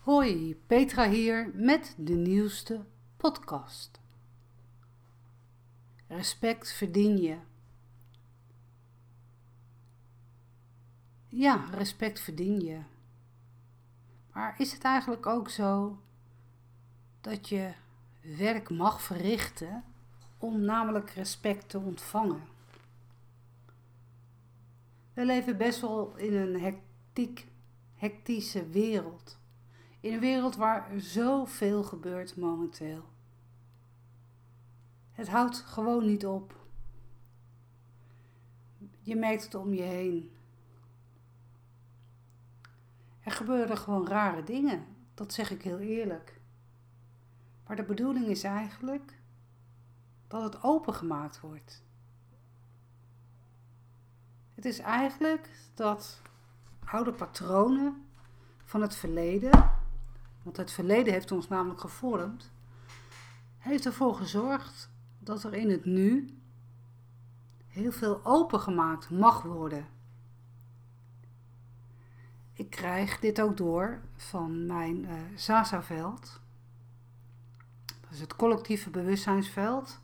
Hoi, Petra hier met de nieuwste podcast. Respect verdien je. Ja, respect verdien je. Maar is het eigenlijk ook zo dat je werk mag verrichten om namelijk respect te ontvangen? We leven best wel in een hectiek, hectische wereld. In een wereld waar zoveel gebeurt momenteel. Het houdt gewoon niet op. Je merkt het om je heen. Er gebeuren gewoon rare dingen, dat zeg ik heel eerlijk. Maar de bedoeling is eigenlijk dat het opengemaakt wordt. Het is eigenlijk dat oude patronen van het verleden want het verleden heeft ons namelijk gevormd, heeft ervoor gezorgd dat er in het nu heel veel opengemaakt mag worden. Ik krijg dit ook door van mijn uh, Sasa-veld. Dat is het collectieve bewustzijnsveld,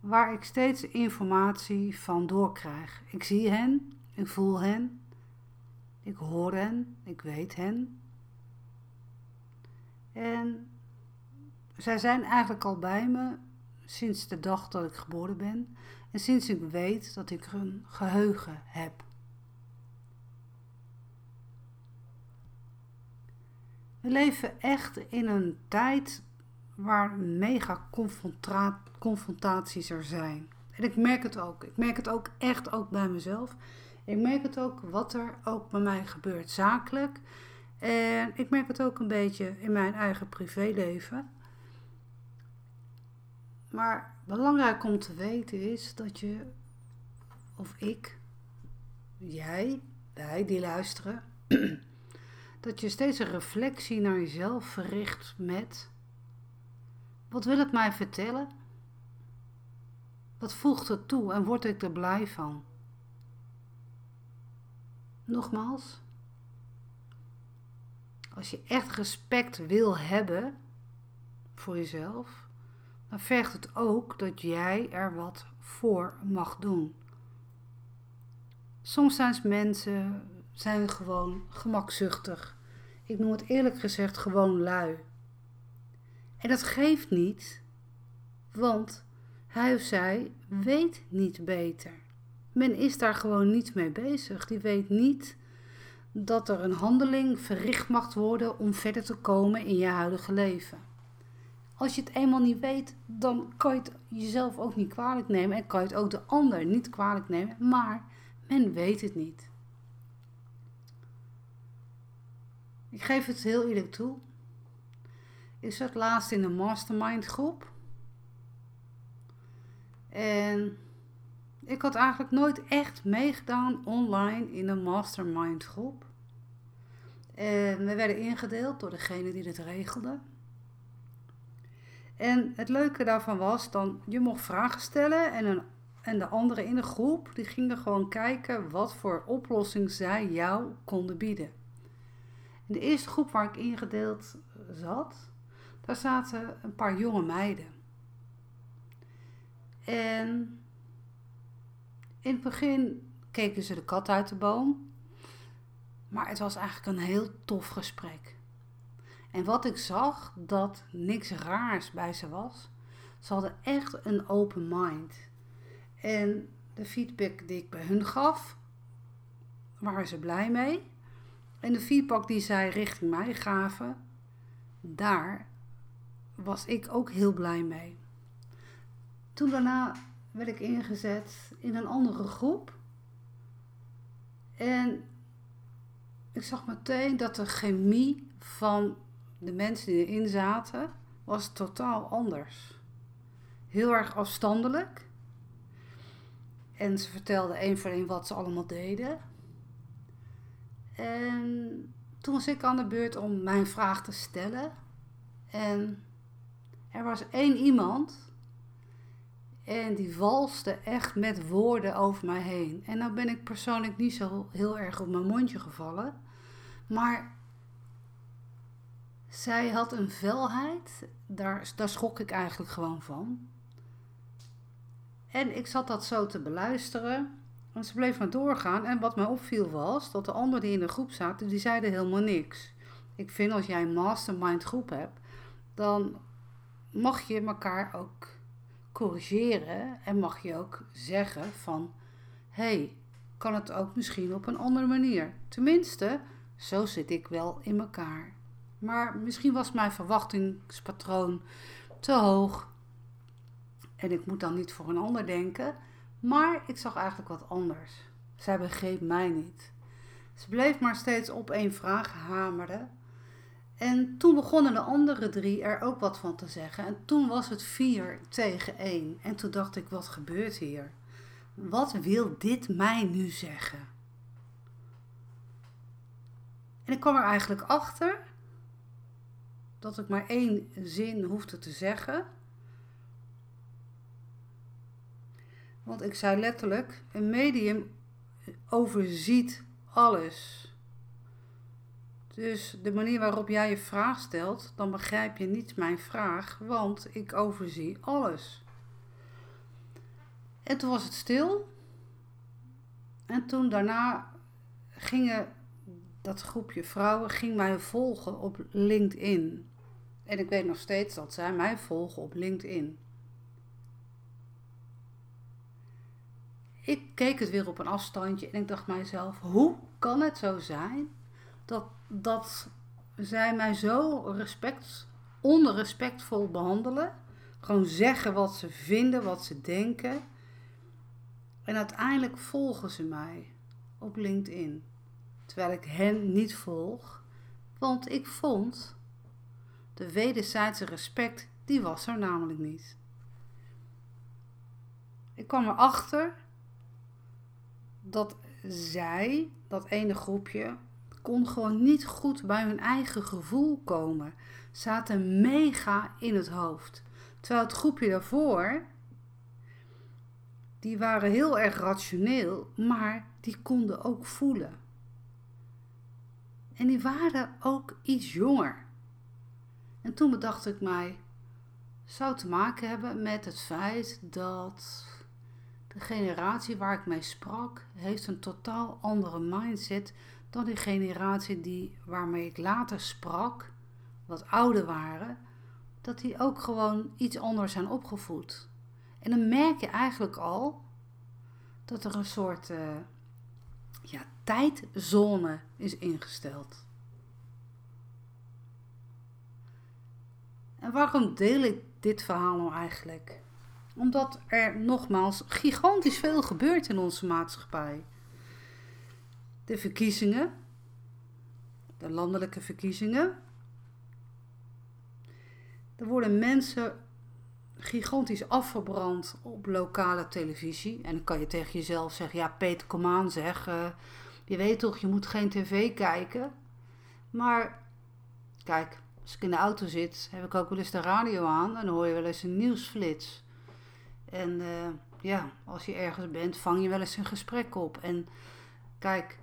waar ik steeds informatie van doorkrijg. Ik zie hen, ik voel hen, ik hoor hen, ik weet hen. En zij zijn eigenlijk al bij me sinds de dag dat ik geboren ben en sinds ik weet dat ik een geheugen heb. We leven echt in een tijd waar mega confrontaties er zijn. En ik merk het ook. Ik merk het ook echt ook bij mezelf. Ik merk het ook wat er ook bij mij gebeurt zakelijk. En ik merk het ook een beetje in mijn eigen privéleven. Maar belangrijk om te weten is dat je, of ik, jij, wij die luisteren, dat je steeds een reflectie naar jezelf verricht met: wat wil het mij vertellen? Wat voegt het toe en word ik er blij van? Nogmaals, als je echt respect wil hebben voor jezelf, dan vergt het ook dat jij er wat voor mag doen. Soms zijn mensen zijn gewoon gemakzuchtig. Ik noem het eerlijk gezegd gewoon lui. En dat geeft niet, want hij of zij weet niet beter. Men is daar gewoon niet mee bezig. Die weet niet dat er een handeling verricht mag worden om verder te komen in je huidige leven. Als je het eenmaal niet weet, dan kan je het jezelf ook niet kwalijk nemen en kan je het ook de ander niet kwalijk nemen, maar men weet het niet. Ik geef het heel eerlijk toe. Ik zat laatst in een mastermind groep. En ik had eigenlijk nooit echt meegedaan online in een mastermind groep. En we werden ingedeeld door degene die het regelde. En het leuke daarvan was dan, je mocht vragen stellen en, en de anderen in de groep, die gingen gewoon kijken wat voor oplossing zij jou konden bieden. In de eerste groep waar ik ingedeeld zat, daar zaten een paar jonge meiden. En in het begin keken ze de kat uit de boom. Maar het was eigenlijk een heel tof gesprek. En wat ik zag, dat niks raars bij ze was. Ze hadden echt een open mind. En de feedback die ik bij hun gaf, waren ze blij mee. En de feedback die zij richting mij gaven, daar was ik ook heel blij mee. Toen daarna werd ik ingezet in een andere groep. En ik zag meteen dat de chemie van de mensen die erin zaten, was totaal anders. Heel erg afstandelijk. En ze vertelden één voor één wat ze allemaal deden. En toen was ik aan de beurt om mijn vraag te stellen. En er was één iemand en die walste echt met woorden over mij heen. En nou ben ik persoonlijk niet zo heel erg op mijn mondje gevallen. Maar Zij had een velheid, daar, daar schrok ik eigenlijk gewoon van. En ik zat dat zo te beluisteren. En ze bleef maar doorgaan. En wat mij opviel was dat de anderen die in de groep zaten, die zeiden helemaal niks. Ik vind als jij een mastermind groep hebt, dan mag je elkaar ook corrigeren en mag je ook zeggen van hey, kan het ook misschien op een andere manier. Tenminste, zo zit ik wel in elkaar. Maar misschien was mijn verwachtingspatroon te hoog. En ik moet dan niet voor een ander denken. Maar ik zag eigenlijk wat anders. Zij begreep mij niet. Ze bleef maar steeds op één vraag hameren. En toen begonnen de andere drie er ook wat van te zeggen. En toen was het vier tegen één. En toen dacht ik, wat gebeurt hier? Wat wil dit mij nu zeggen? En ik kwam er eigenlijk achter dat ik maar één zin hoefde te zeggen. Want ik zei letterlijk: een medium overziet alles. Dus de manier waarop jij je vraag stelt, dan begrijp je niet mijn vraag, want ik overzie alles. En toen was het stil. En toen daarna gingen dat groepje vrouwen ging mij volgen op LinkedIn. En ik weet nog steeds dat zij mij volgen op LinkedIn. Ik keek het weer op een afstandje en ik dacht mijzelf: hoe kan het zo zijn dat, dat zij mij zo respect, onrespectvol behandelen? Gewoon zeggen wat ze vinden, wat ze denken. En uiteindelijk volgen ze mij op LinkedIn. Terwijl ik hen niet volg. Want ik vond de wederzijdse respect, die was er namelijk niet. Ik kwam erachter dat zij, dat ene groepje, kon gewoon niet goed bij hun eigen gevoel komen. Zaten mega in het hoofd. Terwijl het groepje daarvoor, die waren heel erg rationeel, maar die konden ook voelen. En die waren ook iets jonger. En toen bedacht ik mij, zou te maken hebben met het feit dat de generatie waar ik mee sprak, heeft een totaal andere mindset dan die generatie die, waarmee ik later sprak, wat ouder waren, dat die ook gewoon iets anders zijn opgevoed. En dan merk je eigenlijk al dat er een soort uh, ja, tijdzone is ingesteld. En waarom deel ik dit verhaal nou eigenlijk? Omdat er nogmaals gigantisch veel gebeurt in onze maatschappij. De verkiezingen, de landelijke verkiezingen. Er worden mensen gigantisch afgebrand op lokale televisie. En dan kan je tegen jezelf zeggen: Ja, Peter, kom aan, zeg. Uh, je weet toch, je moet geen tv kijken. Maar kijk, als ik in de auto zit, heb ik ook wel eens de radio aan. En dan hoor je wel eens een nieuwsflits. En uh, ja, als je ergens bent, vang je wel eens een gesprek op. En kijk,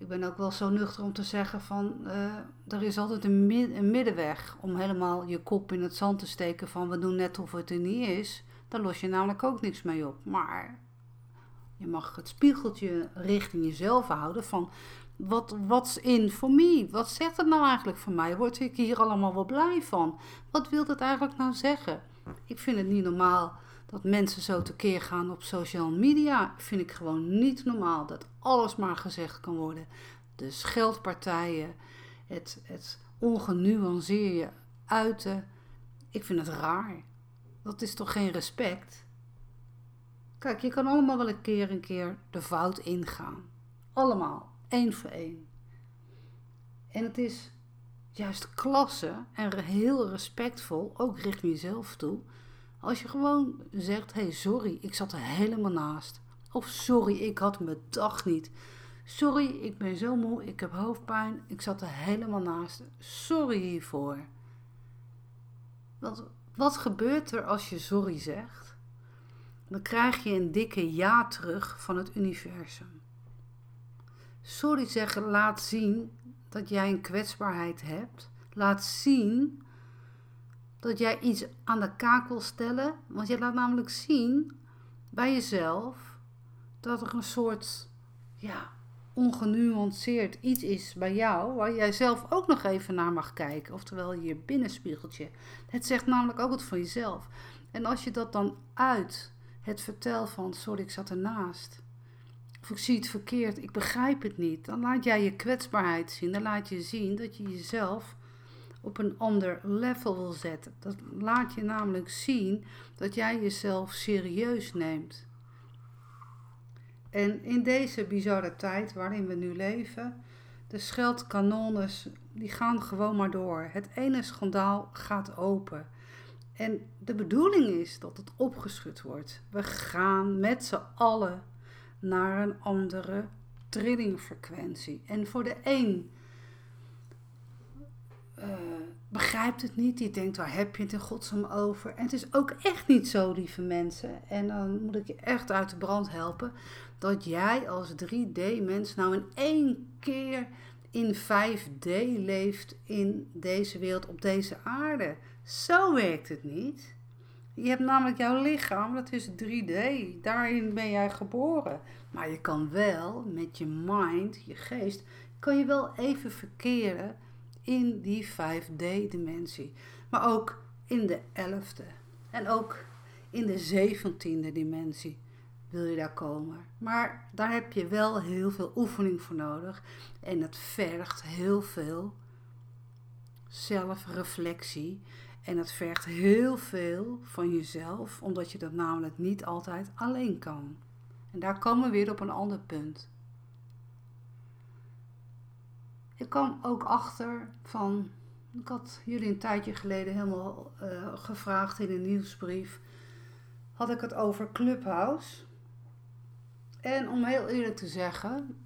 ik ben ook wel zo nuchter om te zeggen van... Uh, er is altijd een, mid een middenweg om helemaal je kop in het zand te steken van... we doen net of het er niet is. Daar los je namelijk ook niks mee op. Maar je mag het spiegeltje richting jezelf houden van... Wat what's in for me? Wat zegt het nou eigenlijk voor mij? Word ik hier allemaal wel blij van? Wat wil het eigenlijk nou zeggen? Ik vind het niet normaal dat mensen zo tekeer gaan op social media. Vind ik gewoon niet normaal dat alles maar gezegd kan worden. De scheldpartijen, het, het ongenuanceerde uiten. Ik vind het raar. Dat is toch geen respect? Kijk, je kan allemaal wel een keer een keer de fout ingaan. Allemaal, één voor één. En het is juist klasse en heel respectvol, ook richting jezelf toe, als je gewoon zegt: hey, sorry, ik zat er helemaal naast. Of sorry, ik had mijn dag niet. Sorry, ik ben zo moe, ik heb hoofdpijn, ik zat er helemaal naast. Sorry hiervoor. Want wat gebeurt er als je sorry zegt? Dan krijg je een dikke ja terug van het universum. Sorry zeggen laat zien dat jij een kwetsbaarheid hebt. laat zien dat jij iets aan de kaak wil stellen. Want je laat namelijk zien bij jezelf dat er een soort ja, ongenuanceerd iets is bij jou, waar jij zelf ook nog even naar mag kijken. Oftewel je binnenspiegeltje. Het zegt namelijk ook wat van jezelf. En als je dat dan uit het vertel van, sorry, ik zat ernaast. Of ik zie het verkeerd, ik begrijp het niet. Dan laat jij je kwetsbaarheid zien. Dan laat je zien dat je jezelf op een ander level wil zetten. Dat laat je namelijk zien dat jij jezelf serieus neemt. En in deze bizarre tijd waarin we nu leven, de scheldkanonnes die gaan gewoon maar door. Het ene schandaal gaat open. En de bedoeling is dat het opgeschud wordt. We gaan met z'n allen naar een andere trillingfrequentie. En voor de een uh, begrijpt het niet. Die denkt, waar heb je het in godsnaam over? En het is ook echt niet zo, lieve mensen. En dan moet ik je echt uit de brand helpen. Dat jij als 3D-mens nou in één keer in 5D leeft in deze wereld, op deze aarde. Zo werkt het niet. Je hebt namelijk jouw lichaam, dat is 3D. Daarin ben jij geboren. Maar je kan wel met je mind, je geest, kan je wel even verkeren in die 5D-dimensie. Maar ook in de 11e. En ook in de 17e dimensie wil je daar komen. Maar daar heb je wel heel veel oefening voor nodig. En het vergt heel veel zelfreflectie. En het vergt heel veel van jezelf, omdat je dat namelijk niet altijd alleen kan. En daar komen we weer op een ander punt. Ik kwam ook achter van. Ik had jullie een tijdje geleden helemaal uh, gevraagd in een nieuwsbrief. Had ik het over Clubhouse. En om heel eerlijk te zeggen,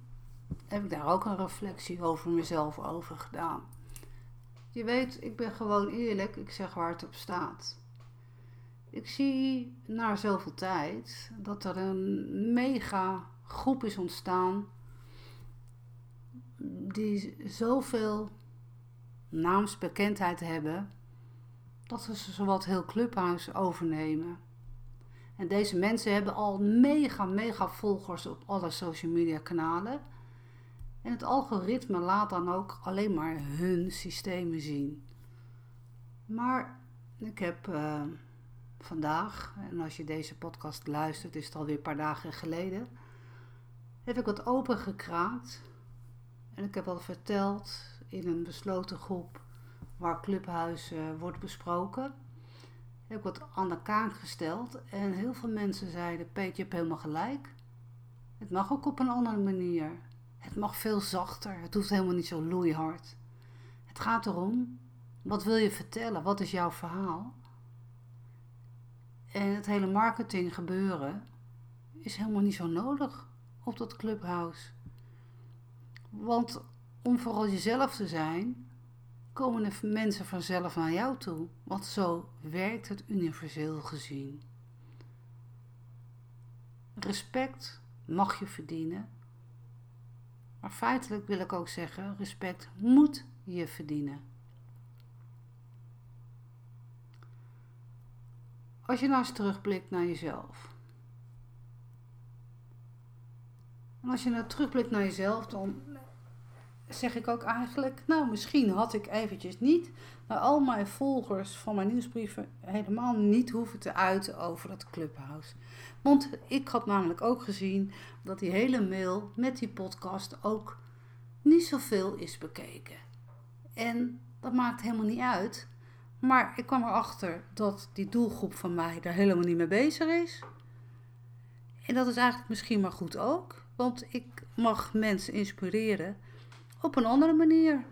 heb ik daar ook een reflectie over mezelf over gedaan. Je weet, ik ben gewoon eerlijk, ik zeg waar het op staat. Ik zie na zoveel tijd dat er een mega groep is ontstaan die zoveel naamsbekendheid hebben dat ze zowat heel Clubhuis overnemen. En deze mensen hebben al mega, mega volgers op alle social media kanalen. En het algoritme laat dan ook alleen maar hun systemen zien. Maar ik heb uh, vandaag, en als je deze podcast luistert, is het alweer een paar dagen geleden, heb ik wat opengekraakt. En ik heb al verteld in een besloten groep waar Clubhuis wordt besproken. Heb ik wat aan de kaak gesteld en heel veel mensen zeiden: Peet, je hebt helemaal gelijk. Het mag ook op een andere manier. Het mag veel zachter. Het hoeft helemaal niet zo loeihard. Het gaat erom, wat wil je vertellen? Wat is jouw verhaal? En het hele marketing gebeuren is helemaal niet zo nodig op dat clubhouse. Want om vooral jezelf te zijn, komen de mensen vanzelf naar jou toe. Want zo werkt het universeel gezien. Respect mag je verdienen maar feitelijk wil ik ook zeggen, respect moet je verdienen. Als je nou eens terugblikt naar jezelf. En als je nou terugblikt naar jezelf, dan zeg ik ook eigenlijk, nou misschien had ik eventjes niet naar al mijn volgers van mijn nieuwsbrieven helemaal niet hoeven te uiten over dat clubhouse. Want ik had namelijk ook gezien dat die hele mail met die podcast ook niet zoveel is bekeken. En dat maakt helemaal niet uit. Maar ik kwam erachter dat die doelgroep van mij daar helemaal niet mee bezig is. En dat is eigenlijk misschien maar goed ook. Want ik mag mensen inspireren op een andere manier.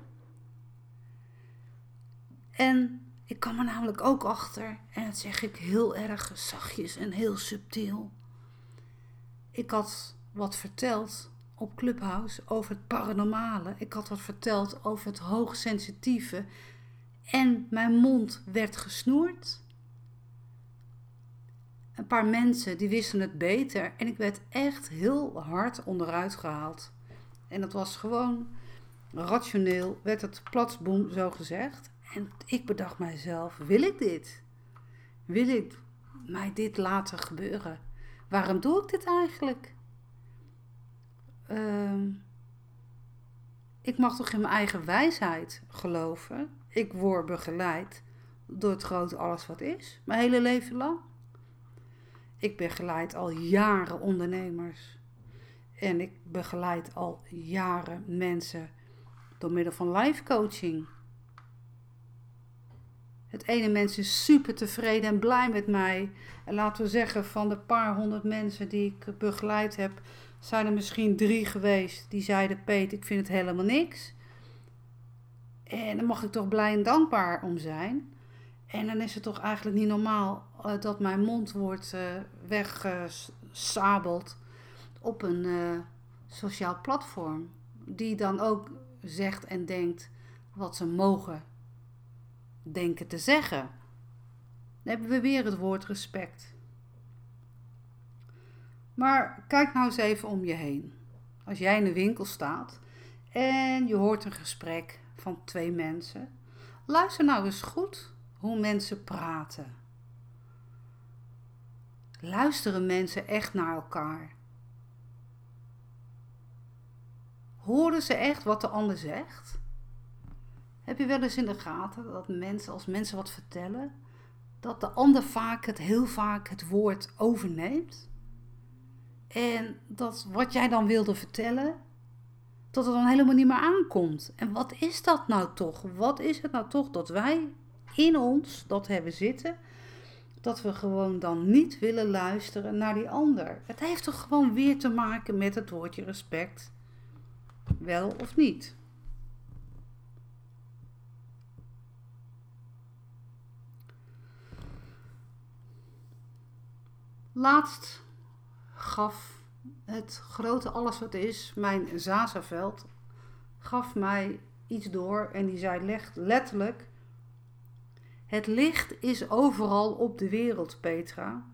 En ik kwam er namelijk ook achter, en dat zeg ik heel erg zachtjes en heel subtiel. Ik had wat verteld op Clubhouse over het paranormale. Ik had wat verteld over het hoogsensitieve. En mijn mond werd gesnoerd. Een paar mensen die wisten het beter. En ik werd echt heel hard onderuit gehaald. En dat was gewoon rationeel werd het platsboom zo gezegd. En ik bedacht mijzelf, wil ik dit? Wil ik mij dit laten gebeuren? Waarom doe ik dit eigenlijk? Ehm, ik mag toch in mijn eigen wijsheid geloven. Ik word begeleid door het grote alles wat is, mijn hele leven lang. Ik begeleid al jaren ondernemers. En ik begeleid al jaren mensen door middel van life coaching. Het ene mens is super tevreden en blij met mij. En laten we zeggen, van de paar honderd mensen die ik begeleid heb, zijn er misschien drie geweest die zeiden: Peet, ik vind het helemaal niks. En daar mag ik toch blij en dankbaar om zijn. En dan is het toch eigenlijk niet normaal uh, dat mijn mond wordt uh, weggesabeld op een uh, sociaal platform. Die dan ook zegt en denkt wat ze mogen denken te zeggen. Dan hebben we weer het woord respect. Maar kijk nou eens even om je heen. Als jij in de winkel staat en je hoort een gesprek van twee mensen, luister nou eens goed hoe mensen praten. Luisteren mensen echt naar elkaar? Horen ze echt wat de ander zegt? Heb je wel eens in de gaten dat mensen, als mensen wat vertellen, dat de ander vaak het heel vaak het woord overneemt? En dat wat jij dan wilde vertellen, dat het dan helemaal niet meer aankomt. En wat is dat nou toch? Wat is het nou toch dat wij in ons dat hebben zitten, dat we gewoon dan niet willen luisteren naar die ander? Het heeft toch gewoon weer te maken met het woordje respect? Wel of niet? Laatst gaf het grote alles wat is, mijn Zazaveld, gaf mij iets door en die zei letterlijk: Het licht is overal op de wereld, Petra.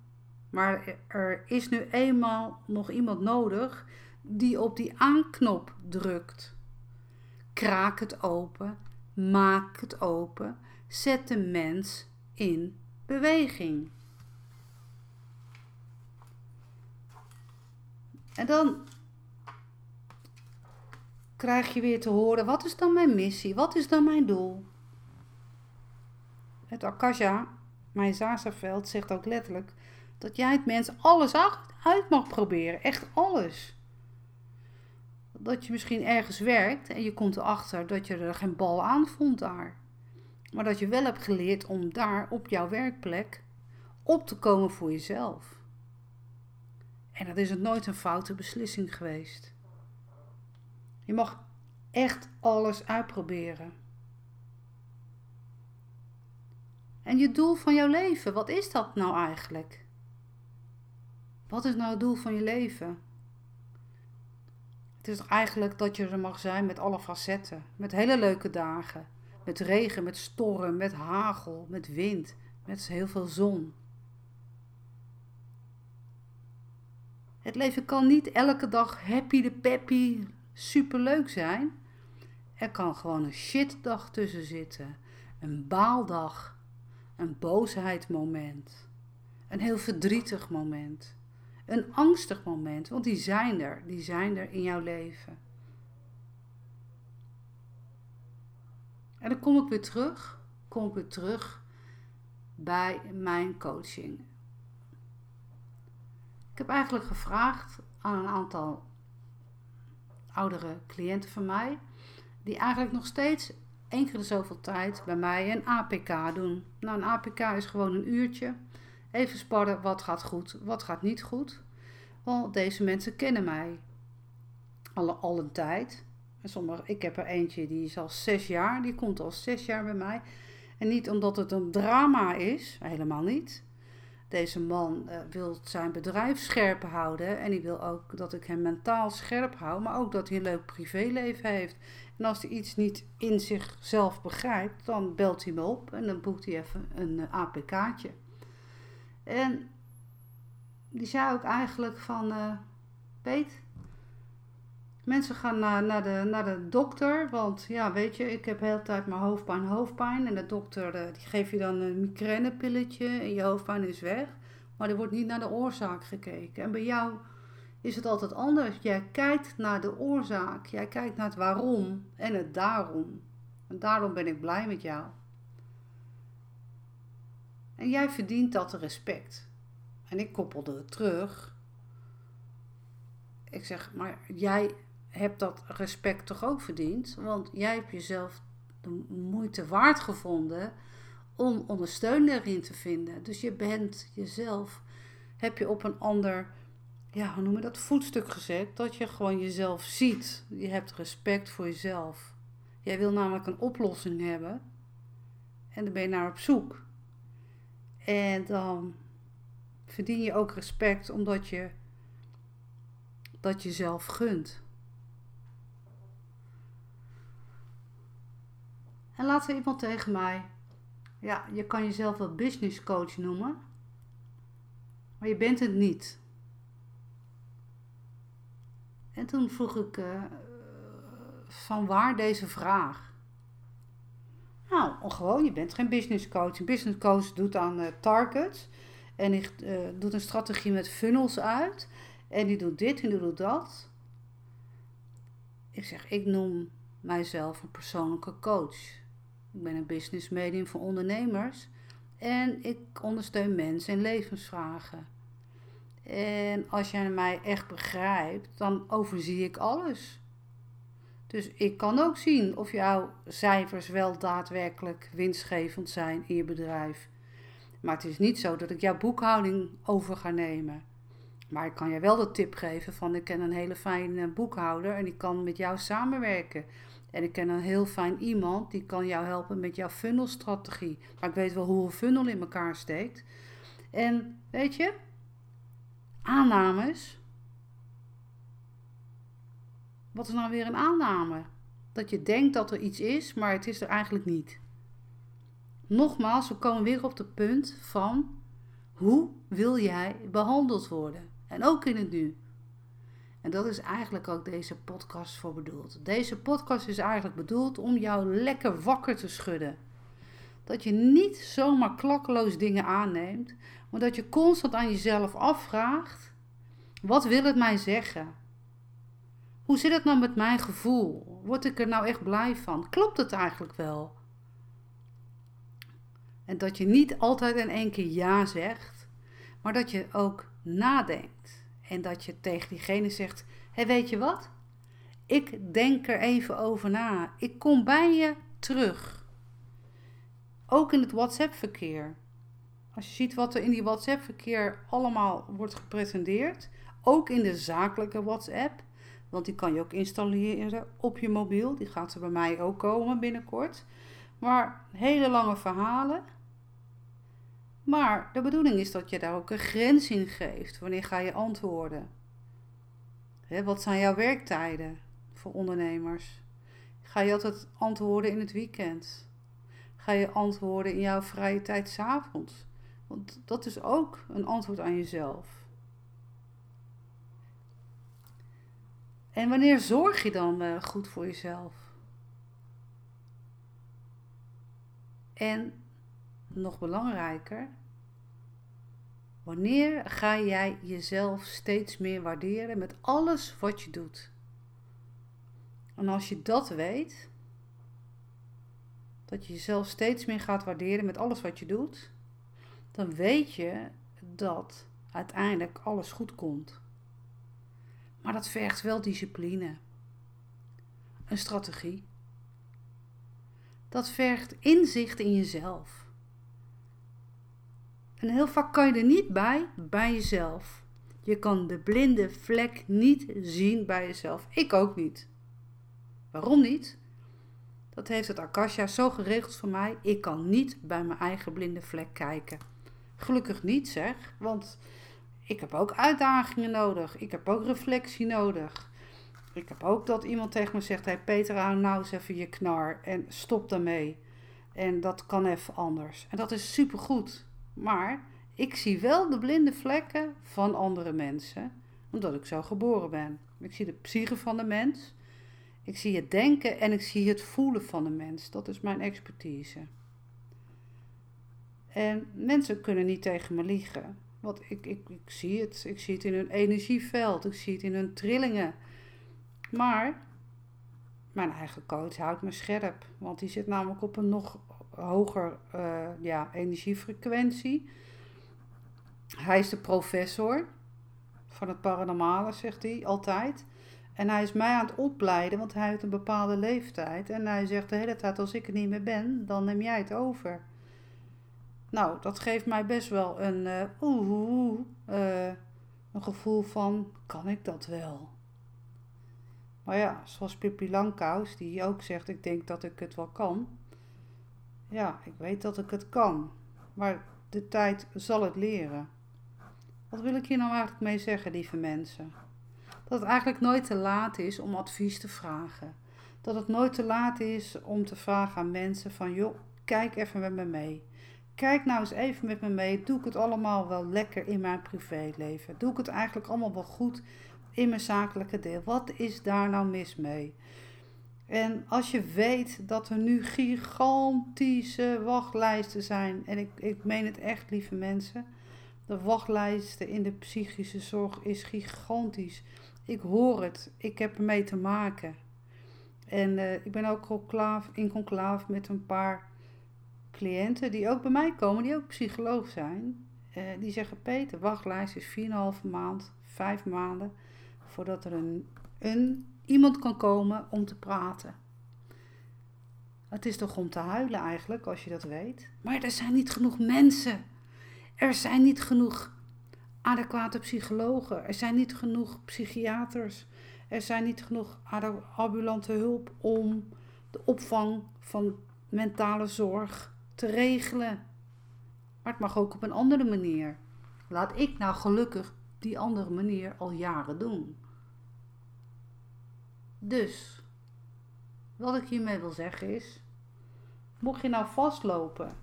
Maar er is nu eenmaal nog iemand nodig die op die aanknop drukt. Kraak het open, maak het open, zet de mens in beweging. En dan krijg je weer te horen: wat is dan mijn missie? Wat is dan mijn doel? Het Akasha, mijn Zazaveld, zegt ook letterlijk dat jij het mens alles uit mag proberen. Echt alles. Dat je misschien ergens werkt en je komt erachter dat je er geen bal aan vond daar. Maar dat je wel hebt geleerd om daar op jouw werkplek op te komen voor jezelf. En dat is het nooit een foute beslissing geweest. Je mag echt alles uitproberen. En je doel van jouw leven, wat is dat nou eigenlijk? Wat is nou het doel van je leven? Het is eigenlijk dat je er mag zijn met alle facetten. Met hele leuke dagen. Met regen, met storm, met hagel, met wind, met heel veel zon. Het leven kan niet elke dag happy de peppy superleuk zijn. Er kan gewoon een shitdag tussen zitten. Een baaldag. Een boosheidmoment. Een heel verdrietig moment. Een angstig moment. Want die zijn er. Die zijn er in jouw leven. En dan kom ik weer terug. Kom ik weer terug bij mijn coaching. Ik heb eigenlijk gevraagd aan een aantal oudere cliënten van mij, die eigenlijk nog steeds één keer de zoveel tijd bij mij een APK doen. Nou, een APK is gewoon een uurtje. Even sparren, wat gaat goed, wat gaat niet goed. Want deze mensen kennen mij al, een tijd. En sommige, ik heb er eentje die is al zes jaar, die komt al zes jaar bij mij. En niet omdat het een drama is, helemaal niet. Deze man uh, wil zijn bedrijf scherp houden en die wil ook dat ik hem mentaal scherp hou, maar ook dat hij een leuk privéleven heeft. En als hij iets niet in zichzelf begrijpt, dan belt hij me op en dan boekt hij even een uh, APK'tje. En die zei ook eigenlijk van, uh, Mensen gaan naar, naar, de, naar de dokter, want ja, weet je, ik heb de hele tijd mijn hoofdpijn, hoofdpijn. En de dokter eh, die geeft je dan een migrainepilletje en je hoofdpijn is weg. Maar er wordt niet naar de oorzaak gekeken. En bij jou is het altijd anders. Jij kijkt naar de oorzaak, jij kijkt naar het waarom en het daarom. En daarom ben ik blij met jou. En jij verdient dat respect. En ik koppelde terug. Ik zeg, maar jij hebt dat respect toch ook verdiend? Want jij hebt jezelf de moeite waard gevonden om ondersteuning erin te vinden. Dus je bent jezelf, heb je op een ander, ja, hoe noem je dat, voetstuk gezet. Dat je gewoon jezelf ziet. Je hebt respect voor jezelf. Jij wil namelijk een oplossing hebben. En dan ben je naar op zoek. En dan verdien je ook respect omdat je dat jezelf gunt. En laat er iemand tegen mij, ja, je kan jezelf wel business coach noemen, maar je bent het niet. En toen vroeg ik, uh, van waar deze vraag? Nou, gewoon, je bent geen business coach. Een business coach doet aan uh, targets en die uh, doet een strategie met funnels uit. En die doet dit en die doet dat. Ik zeg, ik noem mijzelf een persoonlijke coach. Ik ben een business medium voor ondernemers. En ik ondersteun mensen in levensvragen. En als jij mij echt begrijpt, dan overzie ik alles. Dus ik kan ook zien of jouw cijfers wel daadwerkelijk winstgevend zijn in je bedrijf. Maar het is niet zo dat ik jouw boekhouding over ga nemen. Maar ik kan je wel de tip geven van ik ken een hele fijne boekhouder en die kan met jou samenwerken. En ik ken een heel fijn iemand die kan jou helpen met jouw funnelstrategie. Maar ik weet wel hoe een funnel in elkaar steekt. En weet je, aannames. Wat is nou weer een aanname? Dat je denkt dat er iets is, maar het is er eigenlijk niet. Nogmaals, we komen weer op het punt van hoe wil jij behandeld worden? En ook in het nu. En dat is eigenlijk ook deze podcast voor bedoeld. Deze podcast is eigenlijk bedoeld om jou lekker wakker te schudden. Dat je niet zomaar klakkeloos dingen aanneemt, maar dat je constant aan jezelf afvraagt: wat wil het mij zeggen? Hoe zit het nou met mijn gevoel? Word ik er nou echt blij van? Klopt het eigenlijk wel? En dat je niet altijd in één keer ja zegt, maar dat je ook nadenkt. En dat je tegen diegene zegt: hey, weet je wat? Ik denk er even over na. Ik kom bij je terug. Ook in het WhatsApp-verkeer. Als je ziet wat er in die WhatsApp-verkeer allemaal wordt gepresenteerd, ook in de zakelijke WhatsApp, want die kan je ook installeren op je mobiel. Die gaat er bij mij ook komen binnenkort. Maar hele lange verhalen maar de bedoeling is dat je daar ook een grens in geeft. Wanneer ga je antwoorden? wat zijn jouw werktijden voor ondernemers? Ga je altijd antwoorden in het weekend? Ga je antwoorden in jouw vrije tijd s'avonds? Want dat is ook een antwoord aan jezelf. En wanneer zorg je dan uh, goed voor jezelf? En nog belangrijker, wanneer ga jij jezelf steeds meer waarderen met alles wat je doet? En als je dat weet, dat je jezelf steeds meer gaat waarderen met alles wat je doet, dan weet je dat uiteindelijk alles goed komt. Maar dat vergt wel discipline, een strategie. Dat vergt inzicht in jezelf. En heel vaak kan je er niet bij, bij jezelf. Je kan de blinde vlek niet zien bij jezelf. Ik ook niet. Waarom niet? Dat heeft het Akasha zo geregeld voor mij. Ik kan niet bij mijn eigen blinde vlek kijken. Gelukkig niet zeg, want ik heb ook uitdagingen nodig. Ik heb ook reflectie nodig. Ik heb ook dat iemand tegen me zegt: Hey Peter, hou nou eens even je knar en stop daarmee. En dat kan even anders. En dat is supergoed. Maar ik zie wel de blinde vlekken van andere mensen. omdat ik zo geboren ben. Ik zie de psyche van de mens. Ik zie het denken en ik zie het voelen van de mens. Dat is mijn expertise. En mensen kunnen niet tegen me liegen. Want ik, ik, ik zie het. Ik zie het in hun energieveld. Ik zie het in hun trillingen. Maar mijn eigen coach houdt me scherp. Want die zit namelijk op een nog hoger uh, ja, energiefrequentie. Hij is de professor van het paranormale, zegt hij altijd. En hij is mij aan het opleiden, want hij heeft een bepaalde leeftijd. En hij zegt de hele tijd: als ik er niet meer ben, dan neem jij het over. Nou, dat geeft mij best wel een, uh, oeh, uh, een gevoel van: kan ik dat wel? Maar ja, zoals Pippi Langkous, die ook zegt: ik denk dat ik het wel kan. Ja, ik weet dat ik het kan. Maar de tijd zal het leren. Wat wil ik hier nou eigenlijk mee zeggen, lieve mensen? Dat het eigenlijk nooit te laat is om advies te vragen. Dat het nooit te laat is om te vragen aan mensen van joh, kijk even met me mee. Kijk nou eens even met me mee. Doe ik het allemaal wel lekker in mijn privéleven? Doe ik het eigenlijk allemaal wel goed in mijn zakelijke deel? Wat is daar nou mis mee? En als je weet dat er nu gigantische wachtlijsten zijn, en ik, ik meen het echt, lieve mensen, de wachtlijsten in de psychische zorg is gigantisch. Ik hoor het, ik heb ermee te maken. En uh, ik ben ook in conclaaf met een paar cliënten die ook bij mij komen, die ook psycholoog zijn. Uh, die zeggen: Peter, wachtlijst is 4,5 maand, 5 maanden voordat er een, een iemand kan komen om te praten. Het is toch om te huilen eigenlijk, als je dat weet. Maar er zijn niet genoeg mensen. Er zijn niet genoeg adequate psychologen. Er zijn niet genoeg psychiaters. Er zijn niet genoeg ambulante hulp om de opvang van mentale zorg te regelen. Maar het mag ook op een andere manier. Laat ik nou gelukkig die andere manier al jaren doen. Dus, wat ik hiermee wil zeggen is, mocht je nou vastlopen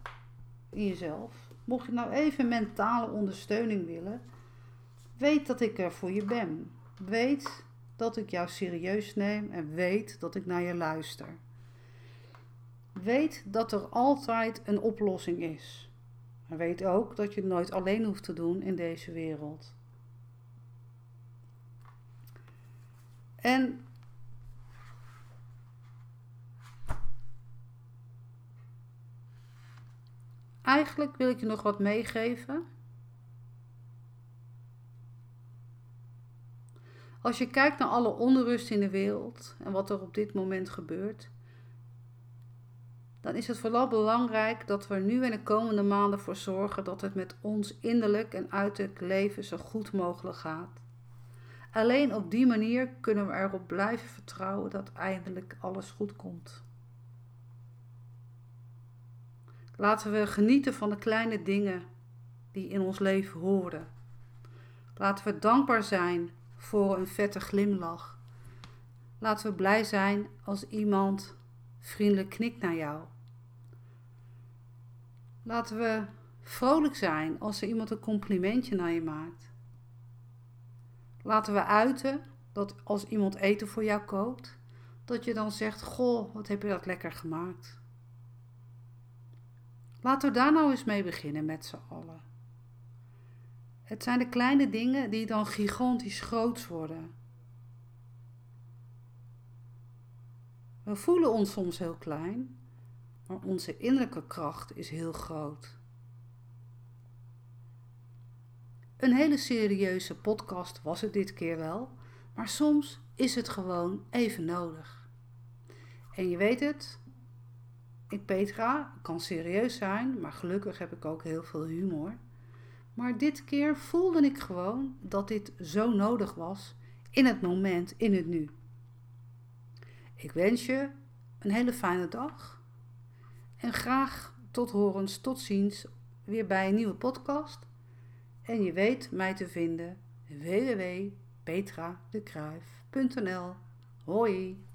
in jezelf, mocht je nou even mentale ondersteuning willen, weet dat ik er voor je ben. Weet dat ik jou serieus neem en weet dat ik naar je luister. Weet dat er altijd een oplossing is. Maar weet ook dat je het nooit alleen hoeft te doen in deze wereld. En Eigenlijk wil ik je nog wat meegeven. Als je kijkt naar alle onrust in de wereld en wat er op dit moment gebeurt, dan is het vooral belangrijk dat we er nu en de komende maanden voor zorgen dat het met ons innerlijk en uiterlijk leven zo goed mogelijk gaat. Alleen op die manier kunnen we erop blijven vertrouwen dat eindelijk alles goed komt. Laten we genieten van de kleine dingen die in ons leven horen. Laten we dankbaar zijn voor een vette glimlach. Laten we blij zijn als iemand vriendelijk knikt naar jou. Laten we vrolijk zijn als er iemand een complimentje naar je maakt. Laten we uiten dat als iemand eten voor jou koopt, dat je dan zegt: Goh, wat heb je dat lekker gemaakt. Laten we daar nou eens mee beginnen met z'n allen. Het zijn de kleine dingen die dan gigantisch groot worden. We voelen ons soms heel klein, maar onze innerlijke kracht is heel groot. Een hele serieuze podcast was het dit keer wel, maar soms is het gewoon even nodig. En je weet het, ik, Petra, kan serieus zijn, maar gelukkig heb ik ook heel veel humor. Maar dit keer voelde ik gewoon dat dit zo nodig was in het moment, in het nu. Ik wens je een hele fijne dag en graag tot horens, tot ziens weer bij een nieuwe podcast. En je weet mij te vinden www.petradekruif.nl Hoi!